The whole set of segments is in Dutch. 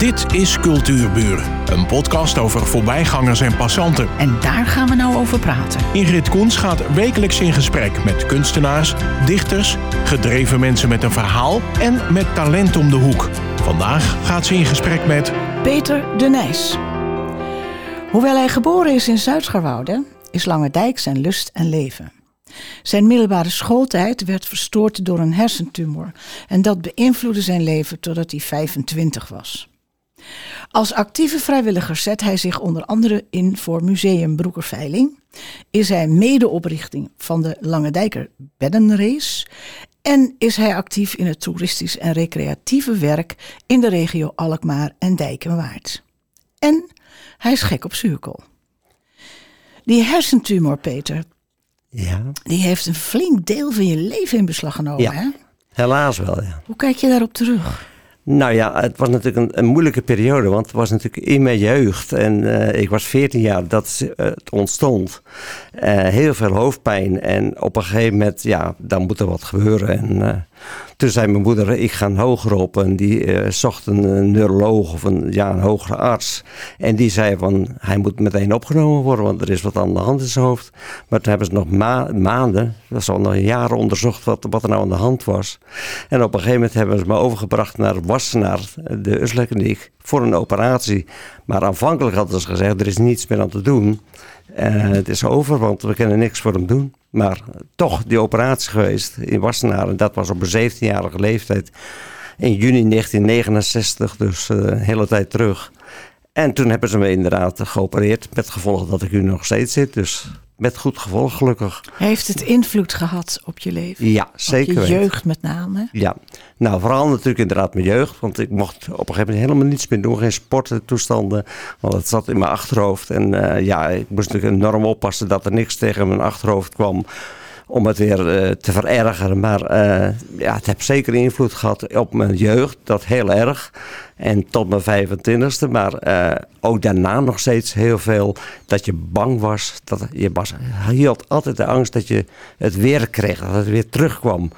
Dit is Cultuurburen, een podcast over voorbijgangers en passanten. En daar gaan we nou over praten. Ingrid Koens gaat wekelijks in gesprek met kunstenaars, dichters, gedreven mensen met een verhaal en met talent om de hoek. Vandaag gaat ze in gesprek met Peter de Nijs. Hoewel hij geboren is in Zuid-Scharwoude, is Lange Dijk zijn lust en leven. Zijn middelbare schooltijd werd verstoord door een hersentumor en dat beïnvloedde zijn leven totdat hij 25 was. Als actieve vrijwilliger zet hij zich onder andere in voor Museum Broekerveiling, is hij medeoprichting van de Lange Dijker Beddenrace en is hij actief in het toeristisch en recreatieve werk in de regio Alkmaar en Dijkenwaard. En hij is gek op zuurkool. Die hersentumor, Peter, Ja, die heeft een flink deel van je leven in beslag genomen. Ja. Hè? helaas wel, ja. Hoe kijk je daarop terug? Nou ja, het was natuurlijk een, moeilijke periode, want het was natuurlijk in mijn jeugd. En eh, ik was 14 jaar dat eh, het ontstond. Eh, heel veel hoofdpijn en op een gegeven moment, ja, dan moet er wat gebeuren. En toen zei mijn moeder, ik ga hoger op. En die eh, zocht een, neuroloog of een, ja, een hogere arts. En die zei van, hij moet meteen opgenomen worden, want er is wat aan de hand in zijn hoofd. Maar toen hebben ze nog ma- maanden, dat is al nog jaren onderzocht wat, wat er nou aan de hand was. En op een gegeven moment hebben ze me overgebracht naar Wassenaar, de Uslekliniek, voor een operatie. Maar aanvankelijk hadden ze gezegd, er is niets meer aan te doen. Eh, het is over, want we kunnen niks voor hem doen. Maar toch die operatie geweest in Wassenaar. En dat was op een 17-jarige leeftijd. In juni 1969, dus eh, een hele tijd terug. En toen hebben ze me inderdaad geopereerd. Met gevolg dat ik nu nog steeds zit. Dus met goed gevolg, gelukkig. Heeft het invloed gehad op je leven? Ja, zeker Op je jeugd met name? Ja, nou vooral natuurlijk inderdaad mijn jeugd. Want ik mocht op een gegeven moment helemaal niets meer doen. Geen sporttoestanden. Want het zat in mijn achterhoofd. En eh, ja, ik moest natuurlijk enorm oppassen dat er niks tegen mijn achterhoofd kwam. Om het weer eh, te verergeren. Maar eh, ja, het heeft zeker invloed gehad op mijn jeugd. Dat heel erg. En tot mijn 25e. Maar eh, ook daarna nog steeds heel veel. Dat je bang was. Dat je was, je had altijd de angst dat je het weer kreeg. Dat het weer terugkwam.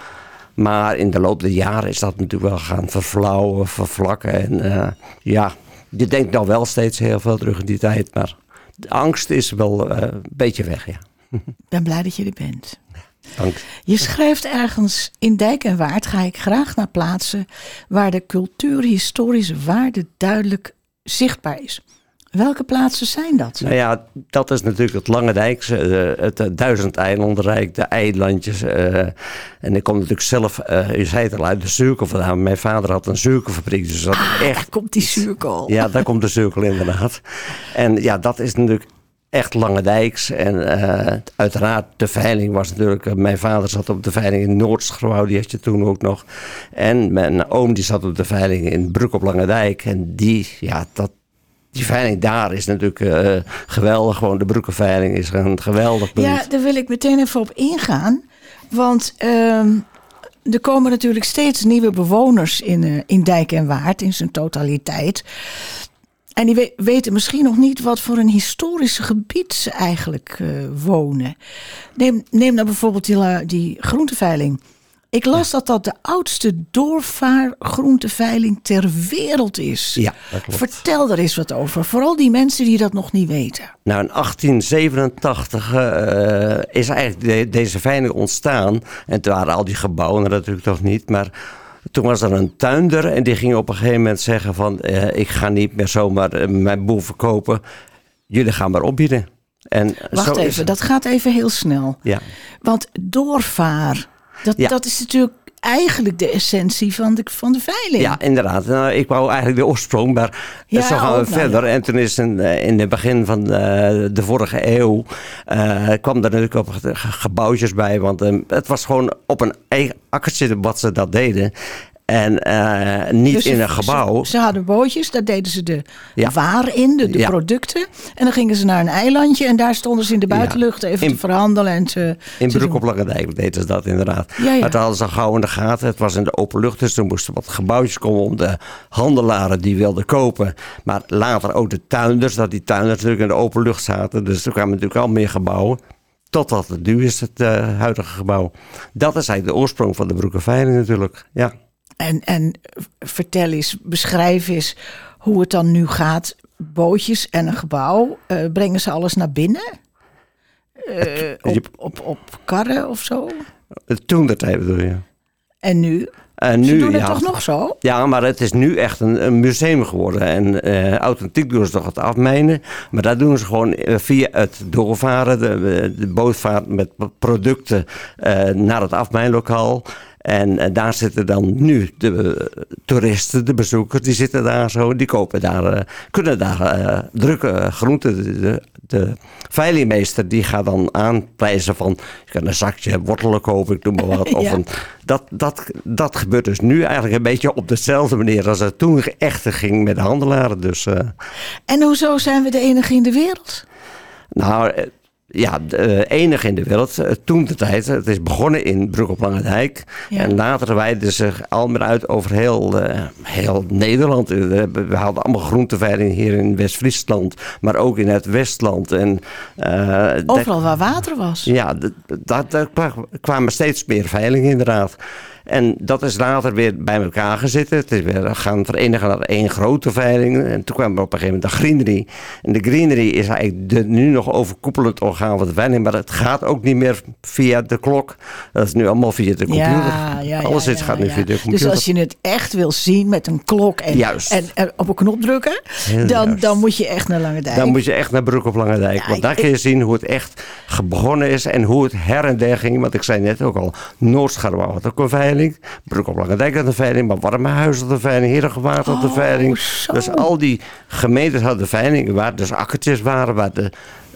Maar in de loop der jaren is dat natuurlijk wel gaan verflauwen, vervlakken. En ja, je denkt nou wel steeds heel veel terug in die tijd. Maar de angst is wel een beetje weg, ja. Ik ben blij dat je er bent. Dank. Je schrijft ergens in Dijk en Waard ga ik graag naar plaatsen waar de cultuurhistorische waarde duidelijk zichtbaar is. Welke plaatsen zijn dat? Nou ja, dat is natuurlijk het Lange Dijkse, eh, het eh, Duizend Eilandenrijk, de eilandjes. eh, en ik kom natuurlijk zelf, je zei het al, uit de cirkel vandaan. Mijn vader had een suikerfabriek, dus dat Ah, echt daar komt die zuurkool. Ja, daar komt de cirkel inderdaad. En ja, dat is natuurlijk echt Lange Dijks. En eh, uiteraard, de veiling was natuurlijk... eh, mijn vader zat op de veiling in Noordschouw, die had je toen ook nog. En mijn oom die zat op de veiling in Broek op Lange Dijk. En die, ja, dat... Die veiling daar is natuurlijk eh, geweldig. Gewoon de Broekenveiling is een geweldig punt. Ja, daar wil ik meteen even op ingaan. Want ehm, er komen natuurlijk steeds nieuwe bewoners in, in Dijk en Waard in zijn totaliteit. En die we- weten misschien nog niet wat voor een historisch gebied ze eigenlijk eh, wonen. Neem, neem nou bijvoorbeeld die, groenteveiling. Ik las dat dat de oudste doorvaargroenteveiling ter wereld is. Ja, dat klopt. Vertel er eens wat over. Vooral die mensen die dat nog niet weten. Nou, in 1887 eh, is eigenlijk de- deze veiling ontstaan. En toen waren al die gebouwen natuurlijk nog niet. Maar toen was er een tuinder en die ging op een gegeven moment zeggen van... eh, ik ga niet meer zomaar eh, mijn boel verkopen. Jullie gaan maar opbieden. En Wacht even, dat gaat even heel snel. Ja. Want doorvaar, dat, Ja. dat is natuurlijk eigenlijk de essentie van de, van de veiling. Ja, inderdaad. Nou, ik wou eigenlijk de oorsprong, maar Ja, zo gaan we nou, verder. ja. En toen is in, eh, in het begin van eh, de vorige eeuw... eh, kwam er natuurlijk ook ge- gebouwtjes bij. Want eh, het was gewoon op een eigen akkertje wat ze dat deden. En eh, niet Dus in een gebouw. Ze, ze hadden bootjes, daar deden ze de Ja. waar in, de, de Ja. producten. En dan gingen ze naar een eilandje en daar stonden ze in de buitenlucht even In- te verhandelen. En te, In te Broek op Lange Dijk deden ze dat inderdaad. Maar toen hadden ze gauw in de gaten. Het was in de open lucht, dus er moesten wat gebouwtjes komen om de handelaren die wilden kopen. Maar later ook de tuinders, dat die tuinders natuurlijk in de open lucht zaten. Dus er kwamen natuurlijk al meer gebouwen. Totdat het nu is, het eh, huidige gebouw. Dat is eigenlijk de oorsprong van de Broekenveiling natuurlijk. Ja. En, en vertel eens, beschrijf eens hoe het dan nu gaat. Bootjes en een gebouw. eh, brengen ze alles naar binnen? Eh, op, op, op karren of zo? Toen de tijd bedoel je. En nu? En Ze nu, doen het ja, toch nog zo? Ja, maar het is nu echt een, een museum geworden. En eh, authentiek doen ze toch het afmijnen. Maar dat doen ze gewoon eh, via het doorvaren, de, de bootvaart met producten eh, naar het afmijnlokaal. En eh, daar zitten dan nu de eh, toeristen, de bezoekers, die zitten daar zo. Die kopen daar, eh, kunnen daar eh, drukke groenten. De, de, veilingmeester die gaat dan aanprijzen van... je kan een zakje wortelen kopen, ik noem maar wat. Of Ja. een, dat, dat, dat gebeurt dus nu eigenlijk een beetje op dezelfde manier... als het toen echt ging met de handelaren. Dus En hoezo zijn we de enige in de wereld? nou... ja, de eh, enige in de wereld. eh, Toen de tijd. Het is begonnen in Broek op Lange Dijk. Ja. En later wijden zich al meer uit over heel, eh, heel Nederland. We, hadden allemaal groenteveiling hier in West-Friesland. Maar ook in het Westland. En, Overal waar water was. ja, daar kwa- kwamen steeds meer veilingen inderdaad. En dat is later weer bij elkaar gezeten. Het is weer gaan verenigen naar één grote veiling. En toen kwam er op een gegeven moment de greenery. En de greenery is eigenlijk de nu nog overkoepelend orgaan van de veiling. Maar het gaat ook niet meer via de klok. Dat is nu allemaal via de computer. Ja, ja, Alles ja, gaat nu via de computer. Dus als je het echt wil zien met een klok en, Juist. en, en op een knop drukken, dan, juist. dan moet je echt naar Lange Dijk. Dan moet je echt naar Broek op Lange Dijk. Want daar kun je zien hoe het echt begonnen is en hoe het her en der ging. Want ik zei net ook al, Noordscharwouw had ook een veiling. Broek op Lange Dijk had een veiling. Maar Warmehuis had een veiling. Herengewaard had een Oh, veiling. Dus al die gemeentes hadden veilingen waar dus akkertjes waren. Waar de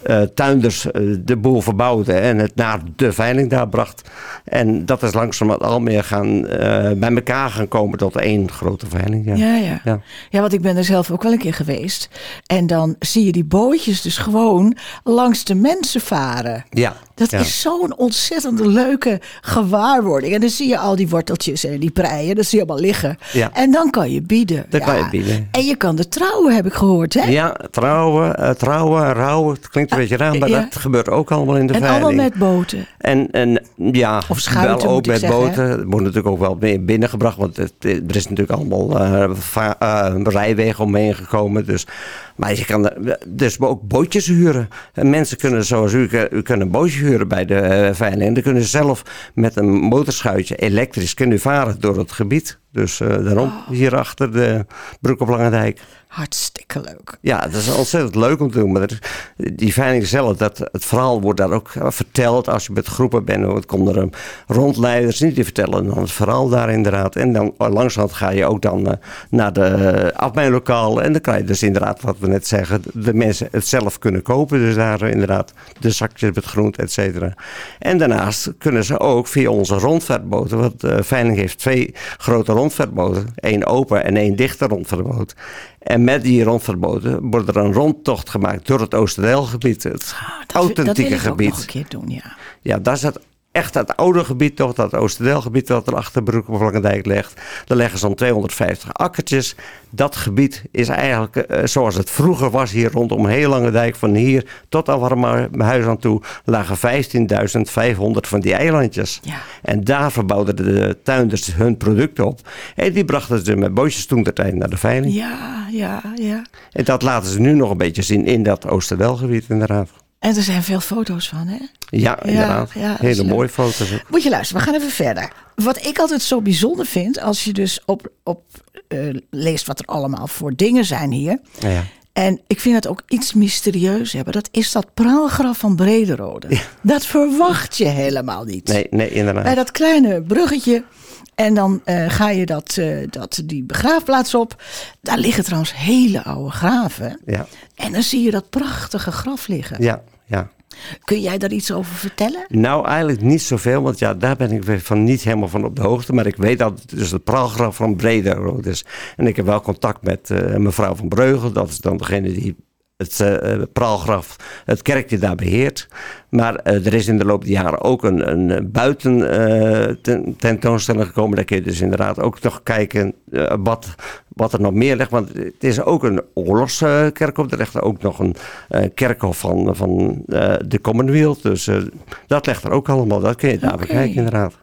eh, tuinders eh, de boel verbouwden en het naar de veiling daar bracht. En dat is langzaam al meer gaan, eh, bij elkaar gaan komen tot één grote veiling. Ja. Ja, ja. Ja. Ja. want ik ben er zelf ook wel een keer geweest. En dan zie je die bootjes dus gewoon langs de mensen varen. Ja, Dat ja. is zo'n ontzettend leuke gewaarwording. En dan zie je al die worteltjes en die preien, dat zie je allemaal liggen. Ja. En dan kan je bieden. Dan kan je bieden. En je kan de trouwen, heb ik gehoord, hè? Ja, trouwen, eh, trouwen, rouwen. Het klinkt een beetje raar, maar dat gebeurt ook allemaal in de en veiling. allemaal met boten. En, en ja, Of schuiten, wel ook met zeggen, boten. Het wordt natuurlijk ook wel meer binnengebracht, want het, er is natuurlijk allemaal eh, eh, rijwegen omheen gekomen. Dus, maar je kan dus ook bootjes huren. En mensen kunnen zoals u, u kunnen een bootje huren bij de eh, veiling. En dan kunnen ze zelf met een motorschuitje elektrisch kunnen varen door het gebied. Dus eh, daarom Oh. hier achter de Broek op Lange Dijk. Hartstikke leuk. Ja, dat is ontzettend leuk om te doen. Maar er- die veiling zelf, dat, het verhaal wordt daar ook verteld als je met groepen bent. Want komt er een rondleiders niet die vertellen dan het verhaal daar inderdaad. En dan oh, langzaam ga je ook dan eh, naar de afmijnlokaal. En dan kan je dus inderdaad, wat we net zeggen, de mensen het zelf kunnen kopen. Dus daar eh, inderdaad de zakjes met groente, et cetera. En daarnaast kunnen ze ook via onze rondvaartboten. Want de veiling heeft twee grote rondvaartboten. Één open en één dichte rondvaartboot. En met die rondvaartboten wordt er een rondtocht gemaakt door het Oosterdeelgebied. Het dat, wil- authentieke dat wil ik gebied. ook nog een keer doen, ja. Ja, daar is het echt het oude gebied toch, dat Oosterdeelgebied dat er achter Broek op Langendijk ligt. Daar leggen zo'n 250 akkertjes. Dat gebied is eigenlijk eh, zoals het vroeger was hier rondom heel Langendijk. Van hier tot aan Warmhuis aan toe lagen 15.500 van die eilandjes. Ja. En daar verbouwden de tuinders hun producten op. En die brachten ze met bootjes toen tijd naar de veiling. Ja, ja, ja. En dat laten ze nu nog een beetje zien in dat Oosterdelgebied inderdaad. En er zijn veel foto's van, hè? Ja, inderdaad. ja, is Hele leuk. mooie foto's. Moet je luisteren, we gaan even verder. Wat ik altijd zo bijzonder vind, als je dus op, op eh, leest wat er allemaal voor dingen zijn hier. Ja. En ik vind het ook iets mysterieus hebben. Dat is dat praalgraf van Brederode. Dat verwacht je helemaal niet. Nee, nee, inderdaad. Bij dat kleine bruggetje. En dan eh, ga je dat, eh, dat, die begraafplaats op. Daar liggen trouwens hele oude graven. Ja, En dan zie je dat prachtige graf liggen. ja, ja. Kun jij daar iets over vertellen? Nou, eigenlijk niet zoveel, want ja, daar ben ik weer van niet helemaal van op de hoogte. Maar ik weet dat het dus het praalgraf van Brederode is. En ik heb wel contact met eh, mevrouw van Breugel. Dat is dan degene die het eh, praalgraf, het kerkje daar beheert. Maar eh, er is in de loop der jaren ook een, een buiten eh, ten- tentoonstelling gekomen. Daar kun je dus inderdaad ook nog kijken eh, wat, wat er nog meer ligt. Want het is ook een oorlogskerkhof. er ligt ook nog een eh, kerkhof van, van eh, de Commonwealth. Dus eh, dat ligt er ook allemaal. Dat kun je daar bekijken inderdaad.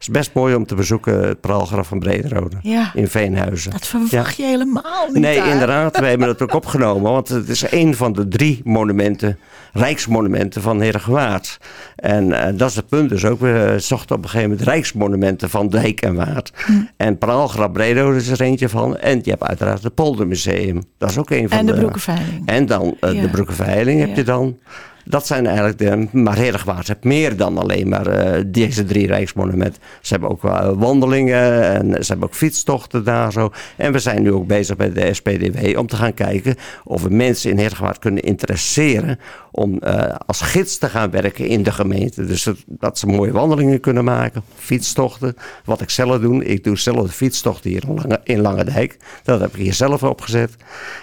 Is best mooi om te bezoeken, het praalgraf van Brederode Ja. in Veenhuizen. Dat verwacht je helemaal niet. Nee, daar. inderdaad. Wij hebben het ook opgenomen. Want het is een van de drie monumenten, rijksmonumenten van Herengewaard. En eh, dat is het punt dus ook. We zochten op een gegeven moment rijksmonumenten van Dijk en Waard. Hm. En Praalgraf Bredo is er eentje van. En je hebt uiteraard het Poldermuseum. Dat is ook een van En de de... Broekenveiling. En dan eh, Ja. de Broekenveiling heb je dan. Dat zijn eigenlijk de. Maar Herengewaard heeft meer dan alleen maar eh, deze drie rijksmonumenten. Ze hebben ook eh, wandelingen en ze hebben ook fietstochten daar zo. En we zijn nu ook bezig bij de SPDW om te gaan kijken of we mensen in Herengewaard kunnen interesseren om eh, als gids te gaan werken in de gemeente. Dus dat, ze mooie wandelingen kunnen maken, fietstochten. Wat ik zelf doe, ik doe zelf de fietstochten hier in, Lange, in Langendijk. Dat heb ik hier zelf opgezet.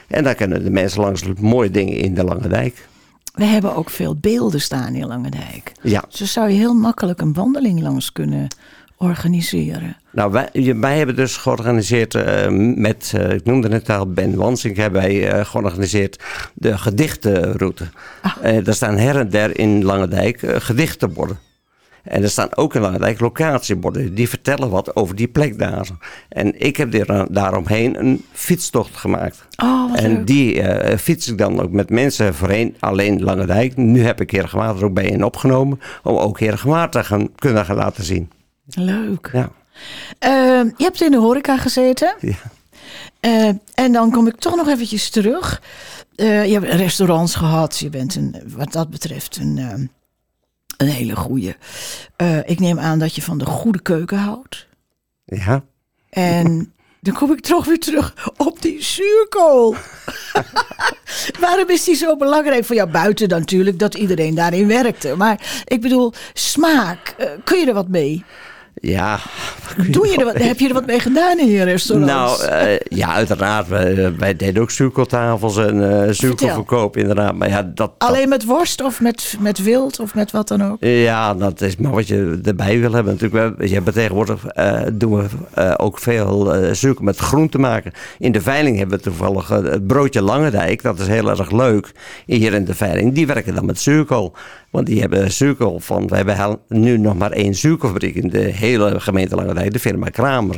En dan kunnen de mensen langs mooie dingen in de Lange Dijk. We hebben ook veel beelden staan in Langendijk. Ja, Dus zou je heel makkelijk een wandeling langs kunnen organiseren. nou wij, wij hebben dus georganiseerd eh, met, eh, ik noemde net al Ben Wansink, hebben wij eh, georganiseerd de gedichtenroute. Eh er staan her en der in Langendijk gedichtenborden. En er staan ook in Langendijk locatieborden die vertellen wat over die plek daar. En ik heb daar- daaromheen een fietstocht gemaakt. Oh, En leuk. die eh, fiets ik dan ook met mensen voorheen alleen Langendijk. Nu heb ik Heergewaard er ook bij in opgenomen. Om ook Heergewaard te gaan, kunnen gaan laten zien. Leuk. Ja. Eh, je hebt in de horeca gezeten. Ja. Eh, en dan kom ik toch nog eventjes terug. Eh, je hebt restaurants gehad. Je bent een, wat dat betreft een, eh, een hele goede. Eh, ik neem aan dat je van de goede keuken houdt. ja. En dan kom ik toch weer terug op die zuurkool. Waarom is die zo belangrijk voor jou? Buiten dan natuurlijk dat iedereen daarin werkte. Maar ik bedoel, smaak. eh, kun je er wat mee? Ja. Doe je er wat, heb je er wat mee gedaan in je restaurant? Nou, eh, ja, uiteraard. Wij, wij deden ook zuurkooltafels en eh zuurkoolverkoop, inderdaad. Maar ja, dat, Alleen met worst of met, met wild of met wat dan ook? Ja, dat is maar wat je erbij wil hebben. Natuurlijk, we, je hebt tegenwoordig eh, doen we eh, ook veel eh zuurkool met groente maken. In de veiling hebben we toevallig eh, het broodje Langendijk. Dat is heel erg leuk hier in de veiling. Die werken dan met zuurkool. Want die hebben zuurkool van... We hebben nu nog maar één zuurkoolfabriek in de hele gemeente Langendijk. De firma Kramer.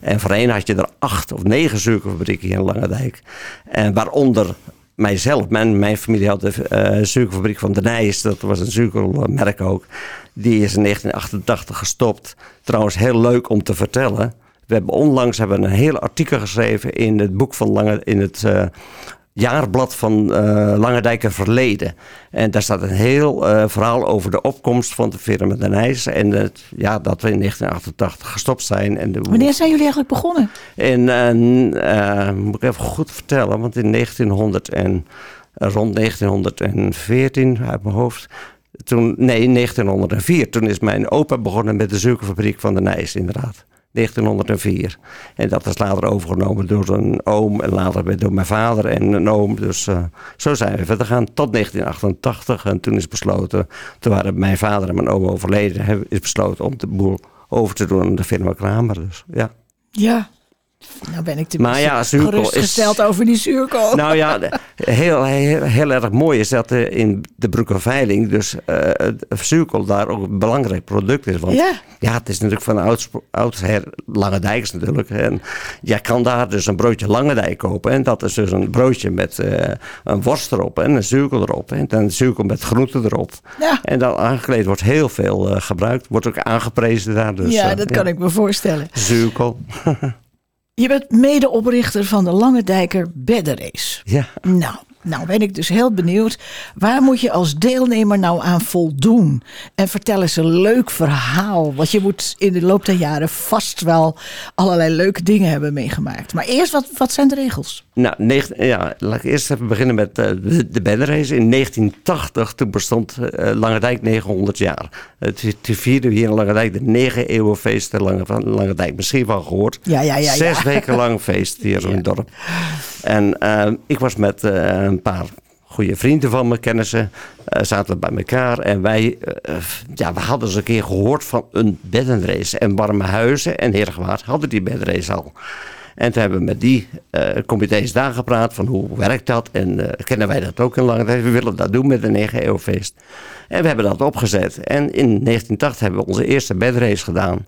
En voorheen had je er acht of negen zuurkoolfabrieken hier in Langendijk. En waaronder mijzelf, mijn, mijn familie had de eh suikerfabriek van De Nijs, dat was een suikermerk ook. Die is in 1988 gestopt. Trouwens, heel leuk om te vertellen. We hebben onlangs hebben een heel artikel geschreven in het boek van Lange, in het eh, jaarblad van Langendijker Verleden. En daar staat een heel eh, verhaal over de opkomst van de firma De Nijs. En het, ja, dat we in 1988 gestopt zijn. En de, Wanneer zijn jullie eigenlijk begonnen? en eh, moet ik even goed vertellen, want in 1900 en rond 1914 uit mijn hoofd. Toen, nee, 1904. Toen is mijn opa begonnen met de suikerfabriek van de Nijs, inderdaad. 1904. En dat is later overgenomen door een oom en later door mijn vader en een oom. Dus eh, zo zijn we verder gegaan tot 1988. En toen is besloten, toen waren mijn vader en mijn oom overleden, is besloten om de boel over te doen aan de firma Kramer. Dus ja. Ja. Nou ben ik te Maar ja, gerustgesteld is- over die zuurkool. Nou ja, heel, heel, heel erg mooi is dat er in de Broekenveiling dus eh het zuurkool daar ook een belangrijk product is. Want Ja. ja, het is natuurlijk van ouds, oudsher Langendijks natuurlijk. En jij kan daar dus een broodje Langendijk kopen. En dat is dus een broodje met eh, een worst erop en een zuurkool erop. En dan een zuurkool met groenten erop. Ja. En dan aangekleed wordt heel veel eh, gebruikt. Wordt ook aangeprezen daar. Dus, ja, eh, dat kan ik me voorstellen. Zuurkool. Je bent medeoprichter van de Lange Dijker Beddenrace. ja. Nou, nou ben ik dus heel benieuwd. Waar moet je als deelnemer nou aan voldoen? En vertel eens een leuk verhaal. Want je moet in de loop der jaren vast wel allerlei leuke dingen hebben meegemaakt. Maar eerst, wat, wat zijn de regels? Nou, negen- ja, laat ik eerst even beginnen met eh, de, bannerrace. In 1980, toen bestond eh Langendijk 900 jaar. Het toen vierden we hier in Langendijk de negen eeuwenfeest van Lange, van Langendijk. Misschien wel gehoord. Ja, ja, ja, Zes weken lang feest hier in het dorp. En eh, ik was met eh, een paar goede vrienden van me, kennissen, eh, zaten bij elkaar. En wij, ja, we hadden eens een keer gehoord van een beddenrace. En Warme Huizen en Heergewaard hadden die beddenrace al. En toen hebben we met die uh, comité's daar gepraat van hoe werkt dat en kennen wij dat ook in lange tijd. We willen dat doen met een EGO-feest. En we hebben dat opgezet. En in 1980 hebben we onze eerste bedrace gedaan.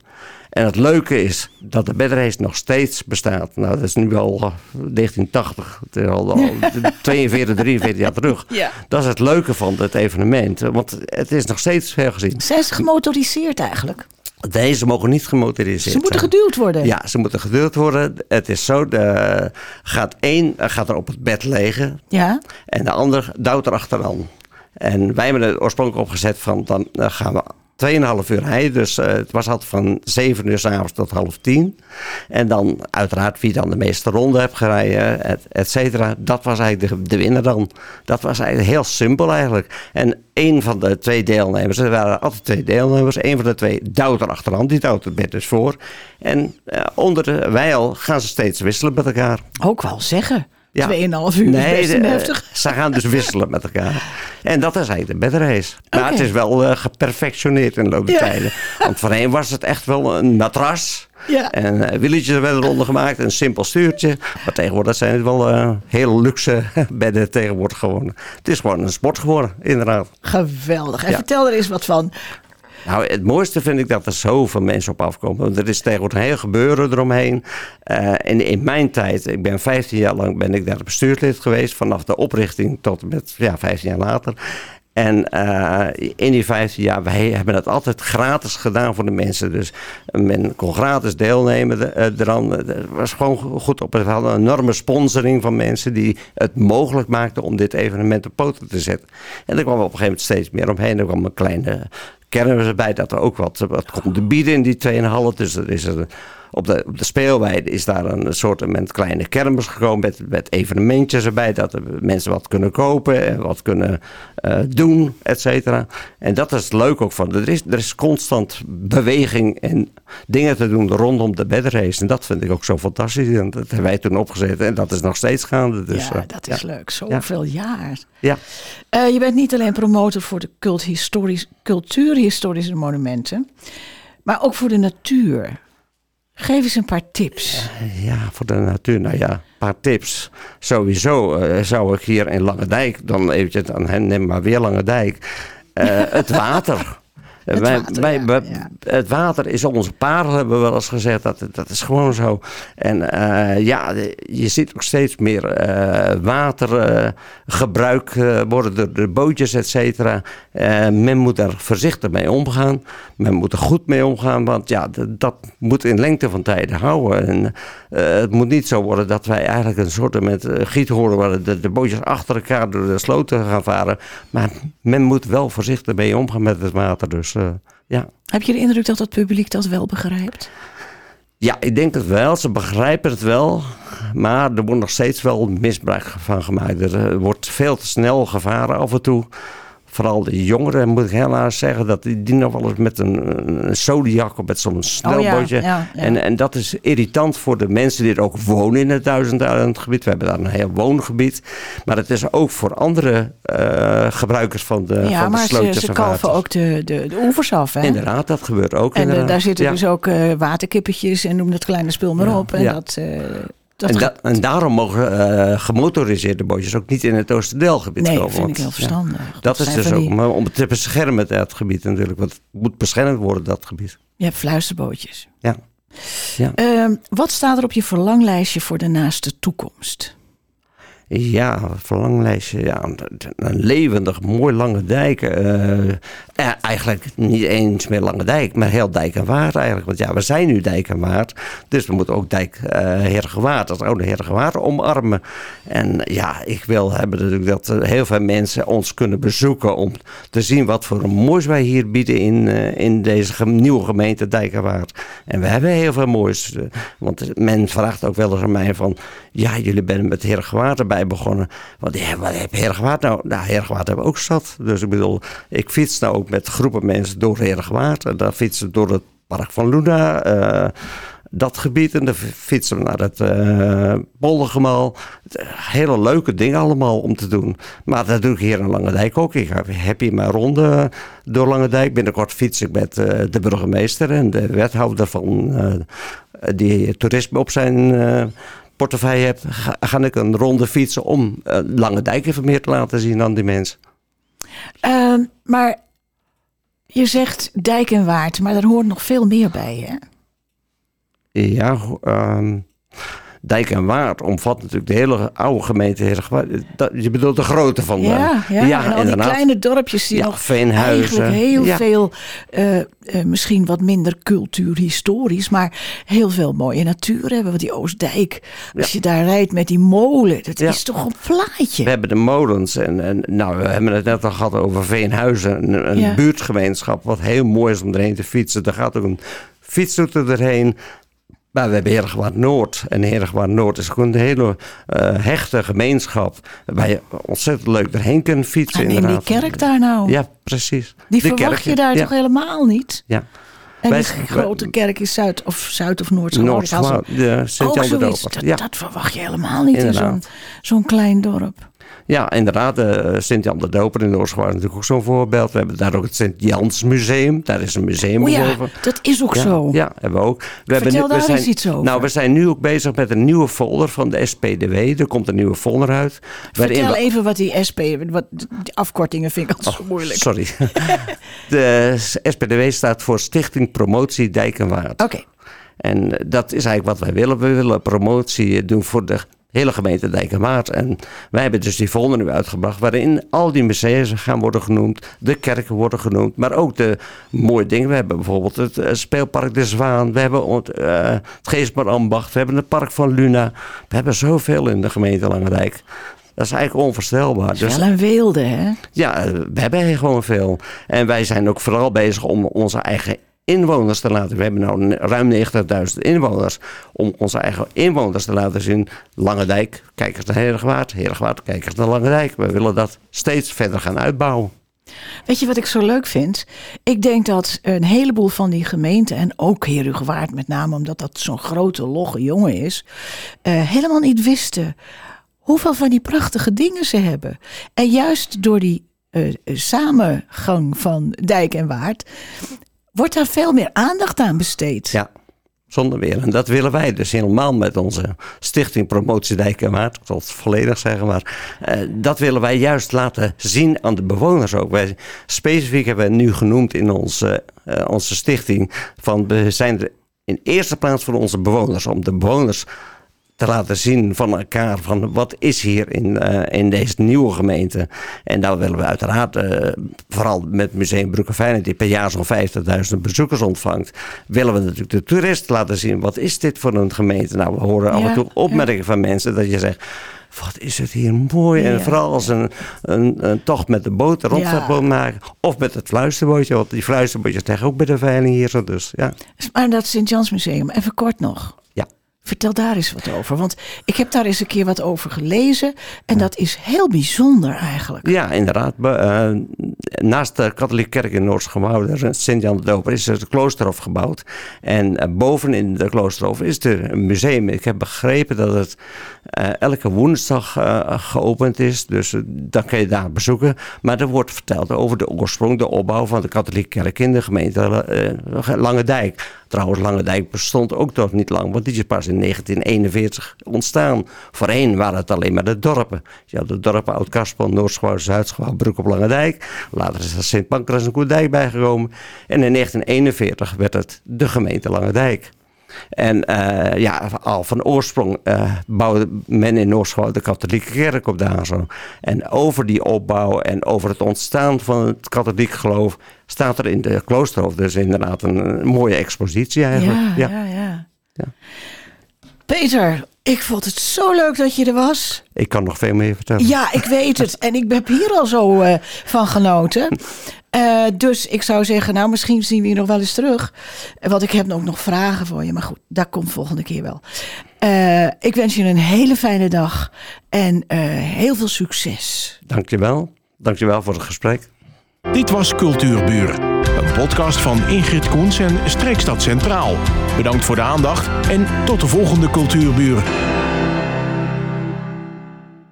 En het leuke is dat de bedrace nog steeds bestaat. Nou, dat is nu al 1980, het is al, al 42, 43 jaar terug. Ja. Dat is het leuke van het evenement, want het is nog steeds veel gezien. Zijn ze gemotoriseerd eigenlijk? Deze mogen niet gemotoriseerd Ze moeten zijn. geduwd worden. Ja, ze moeten geduwd worden. Het is zo, de, gaat één gaat er op het bed liggen Ja? en de ander duwt er achteraan. En wij hebben het oorspronkelijk opgezet van dan eh, gaan we 2,5 uur rijden. Dus uh, het was altijd van 7 uur s'avonds tot half 10. En dan uiteraard wie dan de meeste ronden heeft gereden, et, et cetera. Dat was eigenlijk de, de winnaar dan. Dat was eigenlijk heel simpel eigenlijk. En een van de twee deelnemers, er waren altijd twee deelnemers. Een van de twee duwt er achteraan, die duwt bed dus voor. En uh, onder de wijl gaan ze steeds wisselen met elkaar. Ook wel zeggen. Ja. 2,5 uur Nee, is best de, heftig. ze gaan dus wisselen met elkaar. En dat is eigenlijk de bedrace. Maar het is wel uh, geperfectioneerd in de loop der Ja. tijden. Want voorheen was het echt wel een matras. Ja. En uh, wieltjes werden eronder gemaakt. Een simpel stuurtje. Maar tegenwoordig zijn het wel uh, heel luxe bedden tegenwoordig geworden. Het is gewoon een sport geworden, inderdaad. Geweldig. En Ja. vertel er eens wat van. Nou, het mooiste vind ik dat er zoveel mensen op afkomen. Er is tegenwoordig heel gebeuren eromheen. Uh, en in mijn tijd, ik ben 15 jaar lang ben ik daar bestuurslid geweest. Vanaf de oprichting tot met ja, 15 jaar later. En uh, in die 15 jaar, wij hebben het altijd gratis gedaan voor de mensen. Dus men kon gratis deelnemen uh, eraan. Het was gewoon goed op. We hadden een enorme sponsoring van mensen die het mogelijk maakten om dit evenement op poten te zetten. En er kwam op een gegeven moment steeds meer omheen. Er kwam een kleine kermis erbij dat er ook wat, wat konden bieden in die 2,5. Dus er is er, op, de, op de speelweide is daar een soort met kleine kermis gekomen met, met evenementjes erbij. Dat er mensen wat kunnen kopen en wat kunnen uh, doen, et cetera. En dat is leuk ook van. Er is, er is constant beweging en dingen te doen rondom de bedrace. En dat vind ik ook zo fantastisch. En dat hebben wij toen opgezet en dat is nog steeds gaande. Dus, ja, uh, dat is ja. leuk. Zoveel jaar. Ja. Uh, je bent niet alleen promotor voor de culthistorisch, cultuurhistorische monumenten, maar ook voor de natuur. Geef eens een paar tips. Ja, voor de natuur. Nou ja, een paar tips. Sowieso uh, zou ik hier in Lange Dijk, dan eventjes, dan neem maar weer Lange Dijk, uh, het water. Het wij, water, wij, ja, wij, ja. Het water is onze parel, hebben we wel eens gezegd. Dat, dat is gewoon zo. En uh, ja, je ziet ook steeds meer uh, watergebruik uh, worden door de bootjes, et cetera. men moet daar voorzichtig mee omgaan. Men moet er goed mee omgaan, want ja, dat moet in lengte van tijden houden. En, het moet niet zo worden dat wij eigenlijk een soort met giethoren waar de, de bootjes achter elkaar door de sloten gaan varen. Maar men moet wel voorzichtig mee omgaan met het water. Dus uh, ja. Heb je de indruk dat het publiek dat wel begrijpt? Ja, ik denk het wel. Ze begrijpen het wel. Maar er wordt nog steeds wel misbruik van gemaakt. Er wordt veel te snel gevaren af en toe. Vooral de jongeren, moet ik helaas zeggen, dat die, die nog wel eens met een, een Zodiac of met zo'n snelbootje. Oh ja, ja, ja. En, en dat is irritant voor de mensen die er ook wonen in het duizendeilandgebied. We hebben daar een heel woongebied. Maar het is ook voor andere uh, gebruikers van de, ja, van de maar slootjes ze, ze en kalven ook de, de, de oevers af. Hè? Inderdaad, dat gebeurt ook. En inderdaad. daar zitten ja. dus ook uh, waterkippetjes en noem dat kleine spul maar Ja, op. En ja. dat, uh, dat En, da- en daarom mogen uh, gemotoriseerde bootjes ook niet in het Oosterdelgebied nee, komen. vind ik heel ja, verstandig. dat is dus ook maar om het te beschermen, dat gebied natuurlijk. Want het moet beschermd worden, dat gebied. Je hebt fluisterbootjes. Ja. Ja. Ehm, wat staat er op je verlanglijstje voor de naaste toekomst? Ja, verlanglijstje. Ja, een- levendig, mooi lange dijk. eh, eh, eigenlijk niet eens meer lange dijk, maar heel dijk en waard eigenlijk. Want ja, we zijn nu dijk en waard. Dus we moeten ook dijk uh, Heergewaard, dat oude Heergewaard, omarmen. En ja, ik wil hebben natuurlijk dat heel veel mensen ons kunnen bezoeken om te zien wat voor moois wij hier bieden in, in deze nieuwe gemeente Dijk en Waard. En we hebben heel veel moois. eh, Want men vraagt ook wel eens aan mij van, ja, jullie zijn met Heergewaard erbij begonnen. Want ja, wat heb Heergewaard nou? Nou, Heergewaard hebben we ook zat. Dus ik bedoel, ik fiets nou ook met groepen mensen door Heergewaard. En dan fietsen door het Park van Luna. eh, dat gebied. En dan fietsen we naar het uh. Hele leuke dingen allemaal om te doen. Maar dat doe ik hier in Langendijk ook. Ik heb hier mijn ronde door Langendijk. Binnenkort fiets ik met uh, de burgemeester en de wethouder van uh, die toerisme op zijn portefeuille hebt, ga, ga, ik een ronde fietsen om Lange Dijk even meer te laten zien aan die mensen. Uh, maar je zegt dijk en waard, maar daar hoort nog veel meer bij, hè? Ja, um, Dijk en Waard omvat natuurlijk de hele oude gemeente. Je bedoelt de grootte van ja, ja, ja, en al die kleine dorpjes die ja, nog Veenhuizen. eigenlijk heel ja. veel, uh, uh, misschien wat minder cultuurhistorisch, maar heel veel mooie natuur hebben. Want die Oostdijk, als je daar rijdt met die molen, dat is toch een plaatje. We hebben de molens en, en nou, we hebben het net al gehad over Veenhuizen, een, een buurtgemeenschap wat heel mooi is om erheen te fietsen. Er gaat ook een fietsroute erheen. Maar we hebben Heergewaard Noord. En Heergewaard Noord is gewoon een hele uh, hechte gemeenschap. Waar je ontzettend leuk erheen kunt fietsen. En die kerk daar nou? Ja, precies. Die de verwacht kerk, je daar ja. toch helemaal niet? Ja. En wij, die grote kerk is Zuid of, Zuid of Noord Noord de Sint-Jan de Doper. Dat, ja. dat verwacht je helemaal niet Inderdaad. in zo'n zo'n klein dorp. Ja, inderdaad. Uh, Sint-Jan de Doper in Oorschoor is natuurlijk ook zo'n voorbeeld. We hebben daar ook het Sint-Jans Museum. Daar is een museum oh ja, boven. dat is ook ja, zo. Ja, hebben we ook. We Vertel hebben nu, daar we zijn, eens iets over. Nou, we zijn nu ook bezig met een nieuwe folder van de SPDW. Er komt een nieuwe folder uit. Vertel even wat die SP... Wat, die afkortingen vind ik altijd oh, zo moeilijk. Sorry. de SPDW staat voor Stichting Promotie Dijk en Waard. Oké. Okay. En dat is eigenlijk wat wij willen. We willen promotie doen voor de hele gemeente Dijk en wij hebben dus die folder nu uitgebracht waarin al die musea gaan worden genoemd, de kerken worden genoemd, maar ook de mooie dingen. We hebben bijvoorbeeld het uh, speelpark De Zwaan, we hebben uh, het Geestmar-ambacht, we hebben het park van Luna. We hebben zoveel in de gemeente Langendijk. Dat is eigenlijk onvoorstelbaar. Dat is dus, wel een weelde, hè? Ja, we hebben gewoon veel. En wij zijn ook vooral bezig om onze eigen inwoners te laten. We hebben nu ruim 90.000 inwoners. Om onze eigen inwoners te laten zien. Langendijk, kijk eens naar Heergewaard. Heergewaard, kijk eens naar Langendijk. We willen dat steeds verder gaan uitbouwen. Weet je wat ik zo leuk vind? Ik denk dat een heleboel van die gemeenten, en ook Heerhugowaard met name omdat dat zo'n grote, logge jongen is, uh, helemaal niet wisten hoeveel van die prachtige dingen ze hebben. En juist door die uh, samengang van dijk en waard wordt daar veel meer aandacht aan besteed. Ja, zonder meer. En dat willen wij dus helemaal met onze Stichting Promotie Dijk en zal het volledig zeggen, maar uh, dat willen wij juist laten zien aan de bewoners ook. Wij specifiek hebben we nu genoemd in onze, uh, onze stichting van we zijn er in eerste plaats voor onze bewoners. Om de bewoners te laten zien van elkaar van wat is hier in, uh, in deze nieuwe gemeente. En daar willen we uiteraard, uh, vooral met Museum Broekenfijn, die per jaar zo'n 50.000 bezoekers ontvangt, willen we natuurlijk de toerist laten zien. Wat is dit voor een gemeente? Nou, we horen af en toe opmerkingen van mensen dat je zegt wat is het hier mooi. En vooral als een, een, een, tocht met de boot, rondvaartboot ja. maken. Of met het fluisterbootje, want die fluisterbootjes tegen ook bij de veiling hier. Zo, dus, ja. Maar dat Sint-Jans Museum, even kort nog. Vertel daar eens wat over. Want ik heb daar eens een keer wat over gelezen. En dat is heel bijzonder eigenlijk. Ja, inderdaad. Uh, naast de katholieke kerk in Noord-Gemouwen, Sint-Jan de Doper, is er het kloosterhof gebouwd. En uh, boven in de kloosterhof is er een museum. Ik heb begrepen dat het uh, elke woensdag geopend is. Dus dan kun je daar bezoeken. Maar er wordt verteld over de oorsprong, de opbouw van de katholieke kerk in de gemeente Lange Dijk. Trouwens, Langendijk bestond ook toch niet lang, want die is pas in 1941 ontstaan. Voorheen waren het alleen maar de dorpen. Je had de dorpen Oud-Kaspel, Noordschouw, Zuidschouw, Broek op Langendijk. Later is er Sint Pancras en Koerdijk bijgekomen. En in 1941 werd het de gemeente Langendijk. En uh, ja, al van oorsprong uh, bouwde men in Noordschoot de katholieke kerk op de Hazo. En over die opbouw en over het ontstaan van het katholiek geloof staat er in de kloosterhof dus inderdaad een, een mooie expositie eigenlijk. Ja, ja, ja. ja. Peter, ik vond het zo leuk dat je er was. Ik kan nog veel meer vertellen. Ja, ik weet het. En ik heb hier al zo uh, van genoten. Uh, dus ik zou zeggen, nou, misschien zien we je nog wel eens terug. Want ik heb ook nog vragen voor je. Maar goed, dat komt volgende keer wel. Uh, ik wens je een hele fijne dag. En heel veel succes. Dankjewel. Dankjewel voor het gesprek. Dit was Cultuurburen. Een Een podcast van Ingrid Koens en Streekstad Centraal. Bedankt voor de aandacht en tot de volgende Cultuurbuur.